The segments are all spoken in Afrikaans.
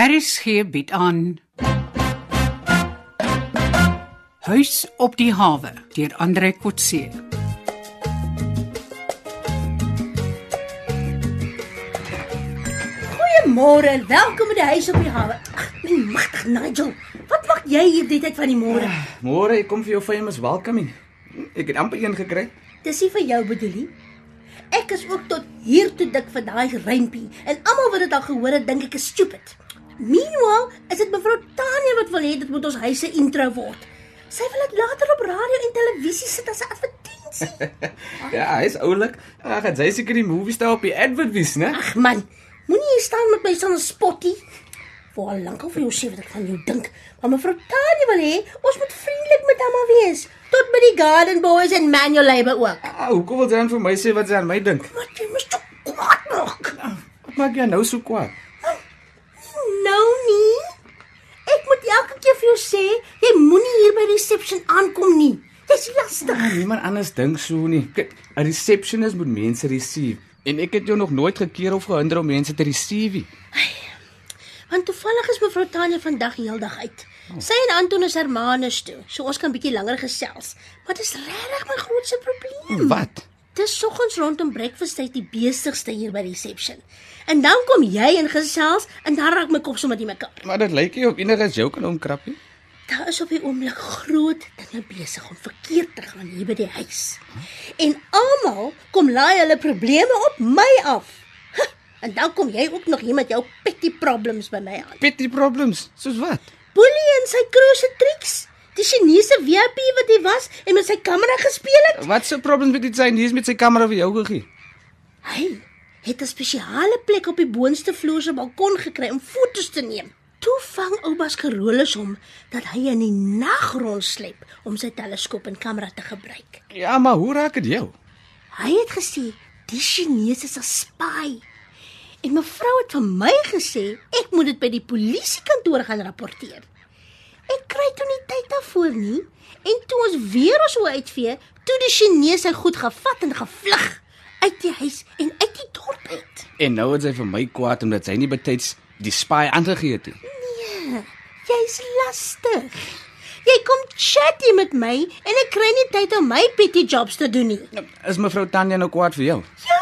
RSG bied aan Huis op die hawe deur Andre Kotse. Goeiemôre en welkom by die huis op die hawe. Ag, my magtig Nigel. Wat maak jy hier die tyd van die môre? Môre, ek kom vir jou famous welcoming. Ek het amper een gekry. Dis nie vir jou bedoel nie. Ek is ook tot hier toe dik vir daai rympie en almal wat dit al gehoor het, dink ek is stupid. Meanwhile, is dit mevrou Tanya wat wil hê dit moet ons huis se intro word. Sy wil dit later op radio en televisie sit as 'n advertensie. Ja, hy's oulik. Ag, het sy seker die movies daar op die advert wys, né? Ag man, moenie hier staan met my so 'n spotty. Vir al lank al vir jou sê wat ek van jou dink. Maar mevrou Tanya wil hê ons moet vriendelik met almal wees, tot by die Garden Boys en Manual Labour ook. Ah, hoekom wil jy dan vir my sê wat sy aan my dink? Wat jy mis toe kwaad maak. Wat maak jy nou so kwaad? Nou nie. Ek moet elke keer vir jou sê, jy moenie hier by reception aankom nie. Dis lastig. Ah, niemand anders dink so nie. Kyk, 'n receptionist moet mense receive. En ek het jou nog nooit gekeer of gehinder om mense te receive. nie. Want toevallig is mevrou Tanya vandag heeldag uit. Sy en Anton is Hermanus toe, so ons kan bietjie langer gesels. Maar dis regtig my grootste probleem. Wat? Dis soggens rondom breakfast tyd die besigste hier by reception. En dan kom jy in gesels en dan raak my kop sommer die mekaar. Maar dit lyk nie of enige jou kan omkrap nie. Daar is op die oomblik groot dinge besig om verkeerd te gaan hier by die huis. En almal kom laai hulle probleme op my af. En dan kom jy ook nog hier met jou petty problems by my aan. Petty problems, soos wat? Boelie en sy krose triks. Die Chinese VIP wat hy was en met sy kamera gespeel het. Wat se problems met dit sy nie met sy kamera vir jou gegee? Hy het 'n spesiale plek op die boonste vloer se balkon gekry om foto's te neem. Toe vang oupas Carolus hom dat hy in die nag rondsleep om sy teleskoop en kamera te gebruik. Ja, maar hoe raak dit jou? Hy het gesê die Chinese is 'n spy. En mevrou het vir my gesê ek moet dit by die polisiekantoor gaan rapporteer. Ek kry toe nie tyd daarvoor nie. En toe ons weer ons hoe uitvee, toe die Chinese sy goed gevat en gevlug uit die huis en uit die dorp uit. En nou het sy vir my kwaad omdat sy nie betyds die spy aangegee het nie. Nee, jy's lastig. Jy kom chat hier met my en ek kry nie tyd om my petty jobs te doen nie. Is mevrou Tanya nou kwaad vir jou? Ja.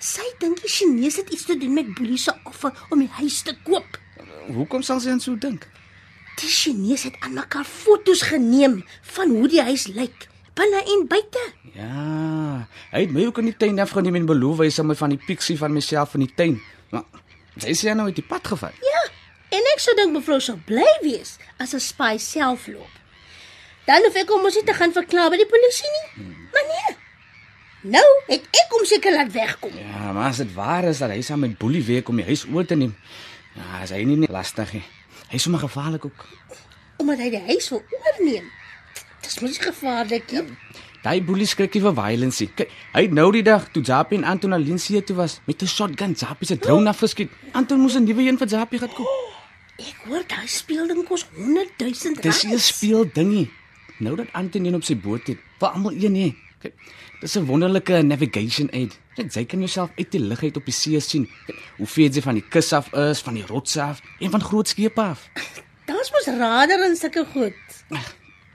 Sy dink die Chinese het iets te doen met Boelie se offer om die huis te koop. Hoekom sal sy aan so dink? Die Chinese het aan mekaar foto's geneem van hoe die huis lyk, binne en buite. Ja, hy het my ook in die tuin afgeneem en beloof hy sal my van die piksie van myself in die tuin. Maar sy sê nou uit die pad gevat. Ja, en ek sou dink mevrou sou bly wees as 'n spy self loop. Dan hoef ek hom mos nie te gaan verklaar by die polisie nie. Maar nee. Nou het ek hom seker laat wegkom. Ja, maar as dit waar is dat hy saam met Boelie weer om die huis oor te neem. Ja, is hy nie net lastig nie. Hy is sommer gevaarlik ook. omdat hy die huis wil oorneem. Dis mos nie gevaarlik nie. Daai Boelie skrikkie vir violence. Kyk, hy het nou die dag toe Japie en Anton alleen see toe was met 'n shotgun Japie se drone afgeskiet. Anton moes 'n nuwe een vir Japie gaan koop. Ek hoor daai speelding kos 100 000 Dis nie 'n speel dingie. Nou dat Anton een op sy boot het, vir almal een hè. Dis 'n wonderlike navigation aid. Net jy kan jouself uit die lug uit op die see sien. Hoe ver jy van die kus af is, van die rotse af en van groot skepe af. Daar's mos radar en sulke goed.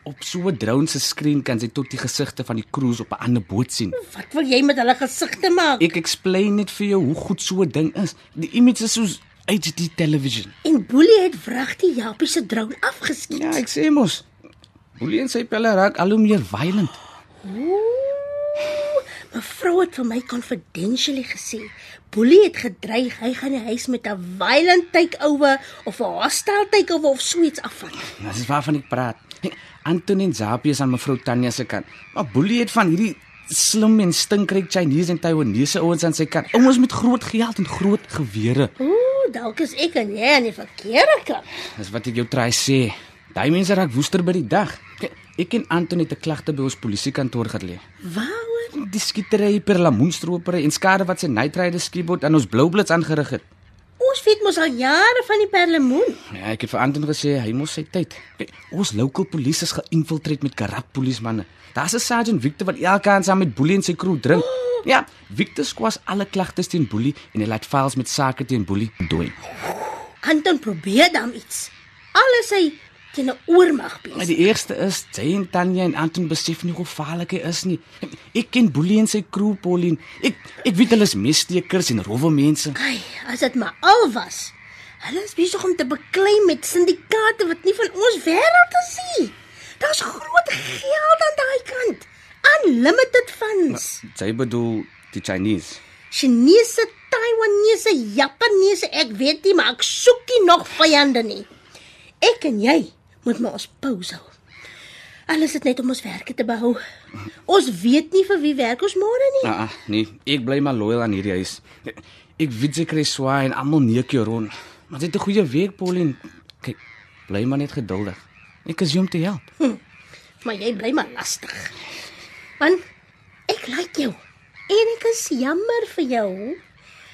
Op so 'n drone se skerm kan jy tot die gesigte van die crews op 'n ander boot sien. Wat wil jy met hulle gesigte maak? Ek explain net vir jou hoe goed so 'n ding is. Die image is soos HD television. En Boelie het wragtig Japie se drone afgeskiet. Ja, ek sê mos. Boelie en sy pelle raak al hoe meer violent. Ooh, Mevrou het vir my confidentially gesê, Boelie het gedreig hy gaan die huis met 'n violent takeover of 'n hostile takeover of so iets afvat. Dis is waarvan ek praat. Anton en Zapie is aan mevrou Tanya se kant. Maar Boelie het van hierdie slim en stinkryk Chinese en Taiwanese ouens aan sy kant. Ouens met groot geld en groot gewere. Ooh, dalk is ek en jy aan die verkeerde kant. Dis wat ek jou try sê. Daai mense raak woester by die dag. Ek en Anton het 'n klagte by ons polisiekantoor gelê. Waaroor? Die skietery per lamoenstropery en skade wat sy nightrider skieboot aan ons Bloublits aangerig het. Ons weet mos al jare van die perlemoen. Ja, ek het vir Anton gesê hy mos sy tyd. Ons local polisie is geïnfiltreer met karat polismanne. Daar's 'n sergeant Victor wat elke aand saam met Boelie en sy crew drink. Ja, Victor skwas alle klagtes teen Boelie en hy laat files met sake teen Boelie dooi. Anton probeer dan iets. Alles hy teen 'n oormag Maar besig. die eerste is en Tanya en Anton besef nie hoe gevaarlik hy is nie. Ek ken Boelie en sy crew Pauline. Ek ek weet hulle is messtekers en rowwe mense. Ai, as dit maar al was. Hulle is besig om te beklei met syndikaate wat nie van ons wêreld is nie. Daar's groot geld aan daai kant. Unlimited funds. Jy bedoel die Chinese. Chinese, Taiwanese, Japaneese, ek weet nie, maar ek soek nie nog vyande nie. Ek en jy moet maar ons pause hou. Alles is net om ons werke te behou. Ons weet nie vir wie werk ons môre nie. Ah, nee, ek bly maar loyal aan hierdie huis. Ek weet jy kry swaai en almal neek jou rond. Maar dit is 'n goeie week, Pauline. Kyk, bly maar net geduldig. Ek is hier om te help. Maar jy bly maar lastig. Want ek like jou en ek is jammer vir jou.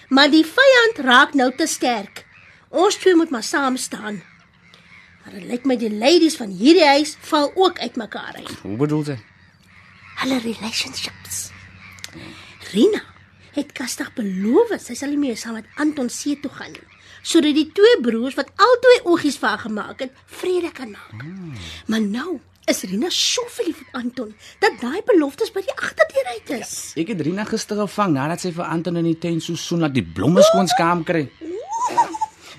Maar die vyand raak nou te sterk. Ons twee moet maar saam staan. Maar dit lyk my die ladies van hierdie huis val ook uitmekaar uit. Hoe bedoel jy? Hulle relationships. Rina het kastig beloof sy sal nie meer saam met Anton see toe gaan nie, sodat die twee broers wat albei oogies vir haar gemaak het, vrede kan maak. Maar nou is Rina so verlief op Anton dat daai beloftes by die agterdeur uit is. Ek het Rina gister gevang nadat sy vir Anton in die tuin so soen dat die blomme skoon skaam kry.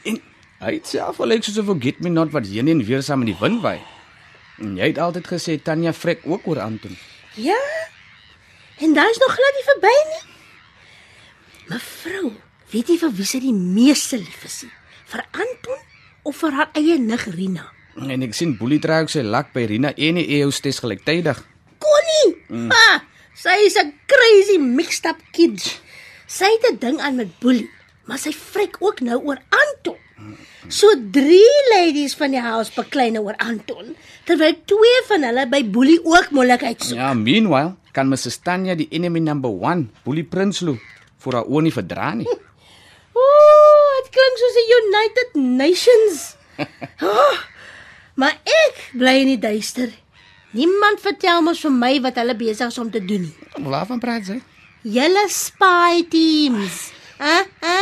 En hy het self al soos 'n forget me not wat heen en weer saam in die wind waai. En jy het altyd gesê Tanya vrek ook oor Anton. Ja. En daai's nog glad nie verby nie. Mevrou, weet jy vir wie sy die meeste lief is? Vir Anton of vir haar eie nig Rina? En ek sien Boelie trek sy lak by Rina en die EOS gelyktydig. Connie. Mm. Ha, sy is 'n crazy mixed up kid. Sy het 'n ding aan met Boelie, maar sy vrek ook nou oor Anton. So drie ladies van die huis beklei nou oor Anton, terwyl twee van hulle by Boelie ook moeilikheid soek. Ja, meanwhile kan Mrs Tanya die enemy number 1, Boelie Prinsloo, vir haar oë nie verdra nie. Ooh, dit klink soos 'n United Nations. Oh, maar ek bly in die duister. Niemand vertel mos vir my wat hulle besig is om te doen nie. Waarvan praat sy? Julle spy teams. Hæ? Hæ?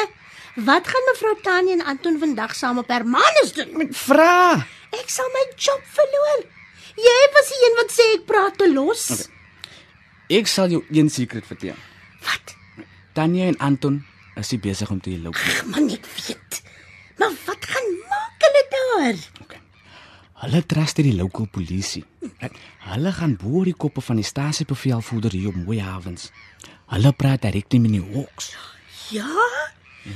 Wat gaan mevrou Tanya en Anton vandag saam op Hermanus doen? Vra. Ek sal my job verloor. Jy was die een wat sê ek praat te los. Okay. Ek sal jou een sekret vertel. Wat? Tanya en Anton is besig om te loop. Ag man, ek weet. Maar wat gaan maak hulle daar? Okay. Hulle trust die local polisie. Hulle gaan boor die koppe van die stasiebevelvoerder hier op Mooihavens. Hulle praat direk met die Hawks. Ja?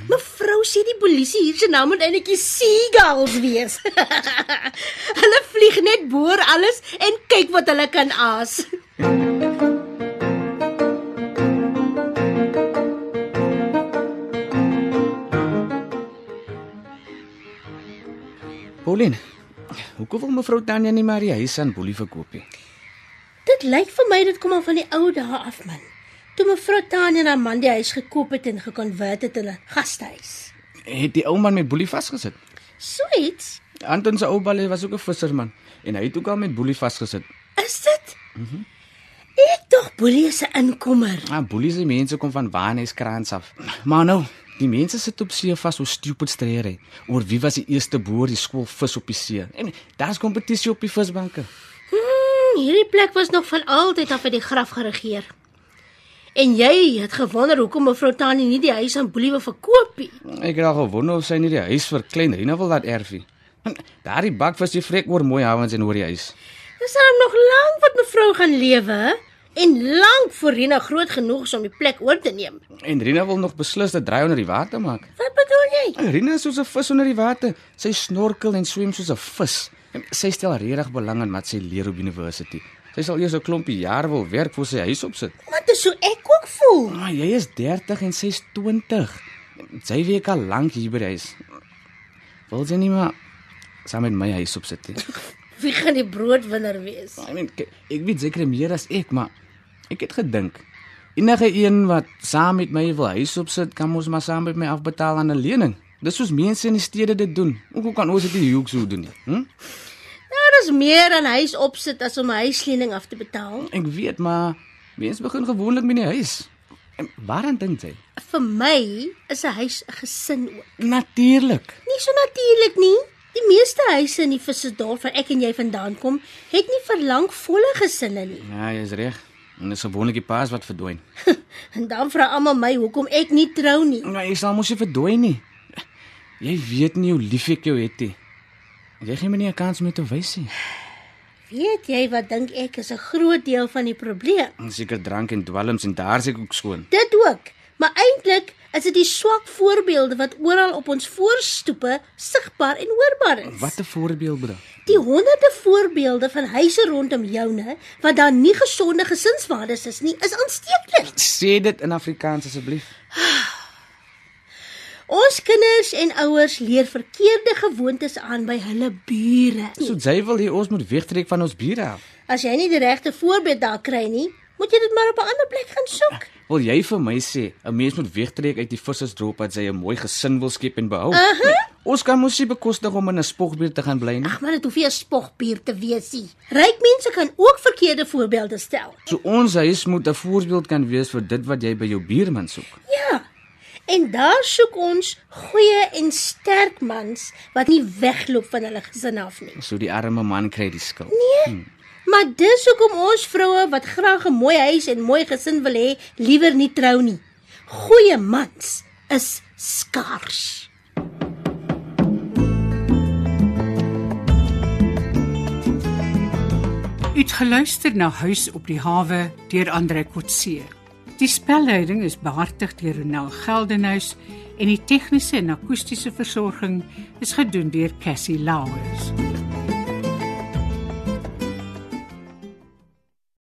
Mevrou sê die polisie hier se naam moet eintlik die seagulls wees. hulle vlieg net boor alles en kyk wat hulle kan aas. Pauline, hoekom wil mevrou Tanya nie maar die huis aan Boelie verkoop nie? Dit lyk vir my dit kom al van die ou dae af man. Toe mevrou Tanya na man die huis gekoop het en gekonvert het in 'n gastehuis. Het die ou man met Boelie vasgesit? Suits? Anton se ou balle was ook 'n visserman en hy het ook al met Boelie vasgesit. Is dit? Mhm. Mm ek tog boelie se inkomer. Ah, Boelie se mense kom van Waarneskrans af. Maar nou, die mense sit op see vas so stupid streere oor wie was die eerste boer die skool vis op die see. En daar's kompetisie op die visbanke. Hmm, hierdie plek was nog van altyd af uit die graf geregeer. En jy het gewonder hoekom mevrou Tannie nie die huis aan Boelie wil verkoop nie. Ek het al gewonder of sy nie die huis vir klein Rina wil laat erfie. Daardie bakvis die vrek oor mooi havens en oor die huis. Dis dan nog lank wat mevrou gaan lewe en lank voor Rina groot genoeg is om die plek oor te neem. En Rina wil nog beslis dit draai onder die water maak. Wat bedoel jy? Rina is soos 'n vis onder die water. Sy snorkel en swem soos 'n vis. Sy stel regtig belang in wat sy leer op university. Sy sal eers 'n klompie jaar wil werk voor sy huis opsit. Maar dis so ek ook voel. Maar jy is 30 en sy's 20. Sy werk al lank hier by die huis. Wil sy nie maar saam met my huis opsit nie? Wie gaan die broodwinner wees? I mean, ek weet seker meer as ek, maar ek het gedink enige een wat saam met my wil huis opsit, kan mos maar saam met my afbetaal aan 'n lening. Dis soos mense in die stede dit doen. Hoe kan ons dit ook so doen nie? Hm? Is meer aan huis opsit as om 'n huislening af te betaal. Ek weet maar mense begin gewoonlik met die huis. En waaraan dink jy? Vir my is 'n huis 'n gesin ook. Natuurlik. Nie so natuurlik nie. Die meeste huise in die Vissersdorp waar ek en jy vandaan kom, het nie verlang volle gesinne nie. Ja, jy's reg. En dis gewoonlik die paas wat verdwyn. En dan vra almal my hoekom ek nie trou nie. Maar jy sal mos nie verdwyn nie. Jy weet nie hoe lief ek jou het nie. Jy gee my nie 'n kans om dit te wys nie. Weet jy wat dink ek is 'n groot deel van die probleem? Seker drank en dwelms en daar se ook skoon. Dit ook. Maar eintlik is dit die swak voorbeelde wat oral op ons voorstoepe sigbaar en hoorbaar is. Wat 'n voorbeeld bro. Die honderde voorbeelde van huise rondom joune wat daar nie gesonde gesinswaardes is nie, is aansteeklik. Sê dit in Afrikaans asseblief. Ons kinders en ouers leer verkeerde gewoontes aan by hulle bure. So jy wil hê ons moet wegtrek van ons bure af. As jy nie die regte voorbeeld daar kry nie, moet jy dit maar op 'n ander plek gaan soek. Wil jy vir my sê 'n mens moet wegtrek uit die vissersdorp as hy 'n mooi gesin wil skep en behou? Uh -huh. Ons kan mos nie bekostig om in 'n spogbuurt te gaan bly nie. Ag man, dit hoef nie 'n spogbuur te wees nie. Ryk mense kan ook verkeerde voorbeelde stel. So ons huis moet 'n voorbeeld kan wees vir dit wat jy by jou buurman soek. Ja. En daar soek ons goeie en sterk mans wat nie wegloop van hulle gesin af nie. So die arme man kry die skuld. Nee. Maar dis hoekom ons vroue wat graag 'n mooi huis en mooi gesin wil hê, liewer nie trou nie. Goeie mans is skaars. U het geluister na Huis op die hawe deur Andre Kotse. Die spelleiding is behartig deur Ronel Geldenhuys en die tegniese en akoestiese versorging is gedoen deur Cassie Lauers.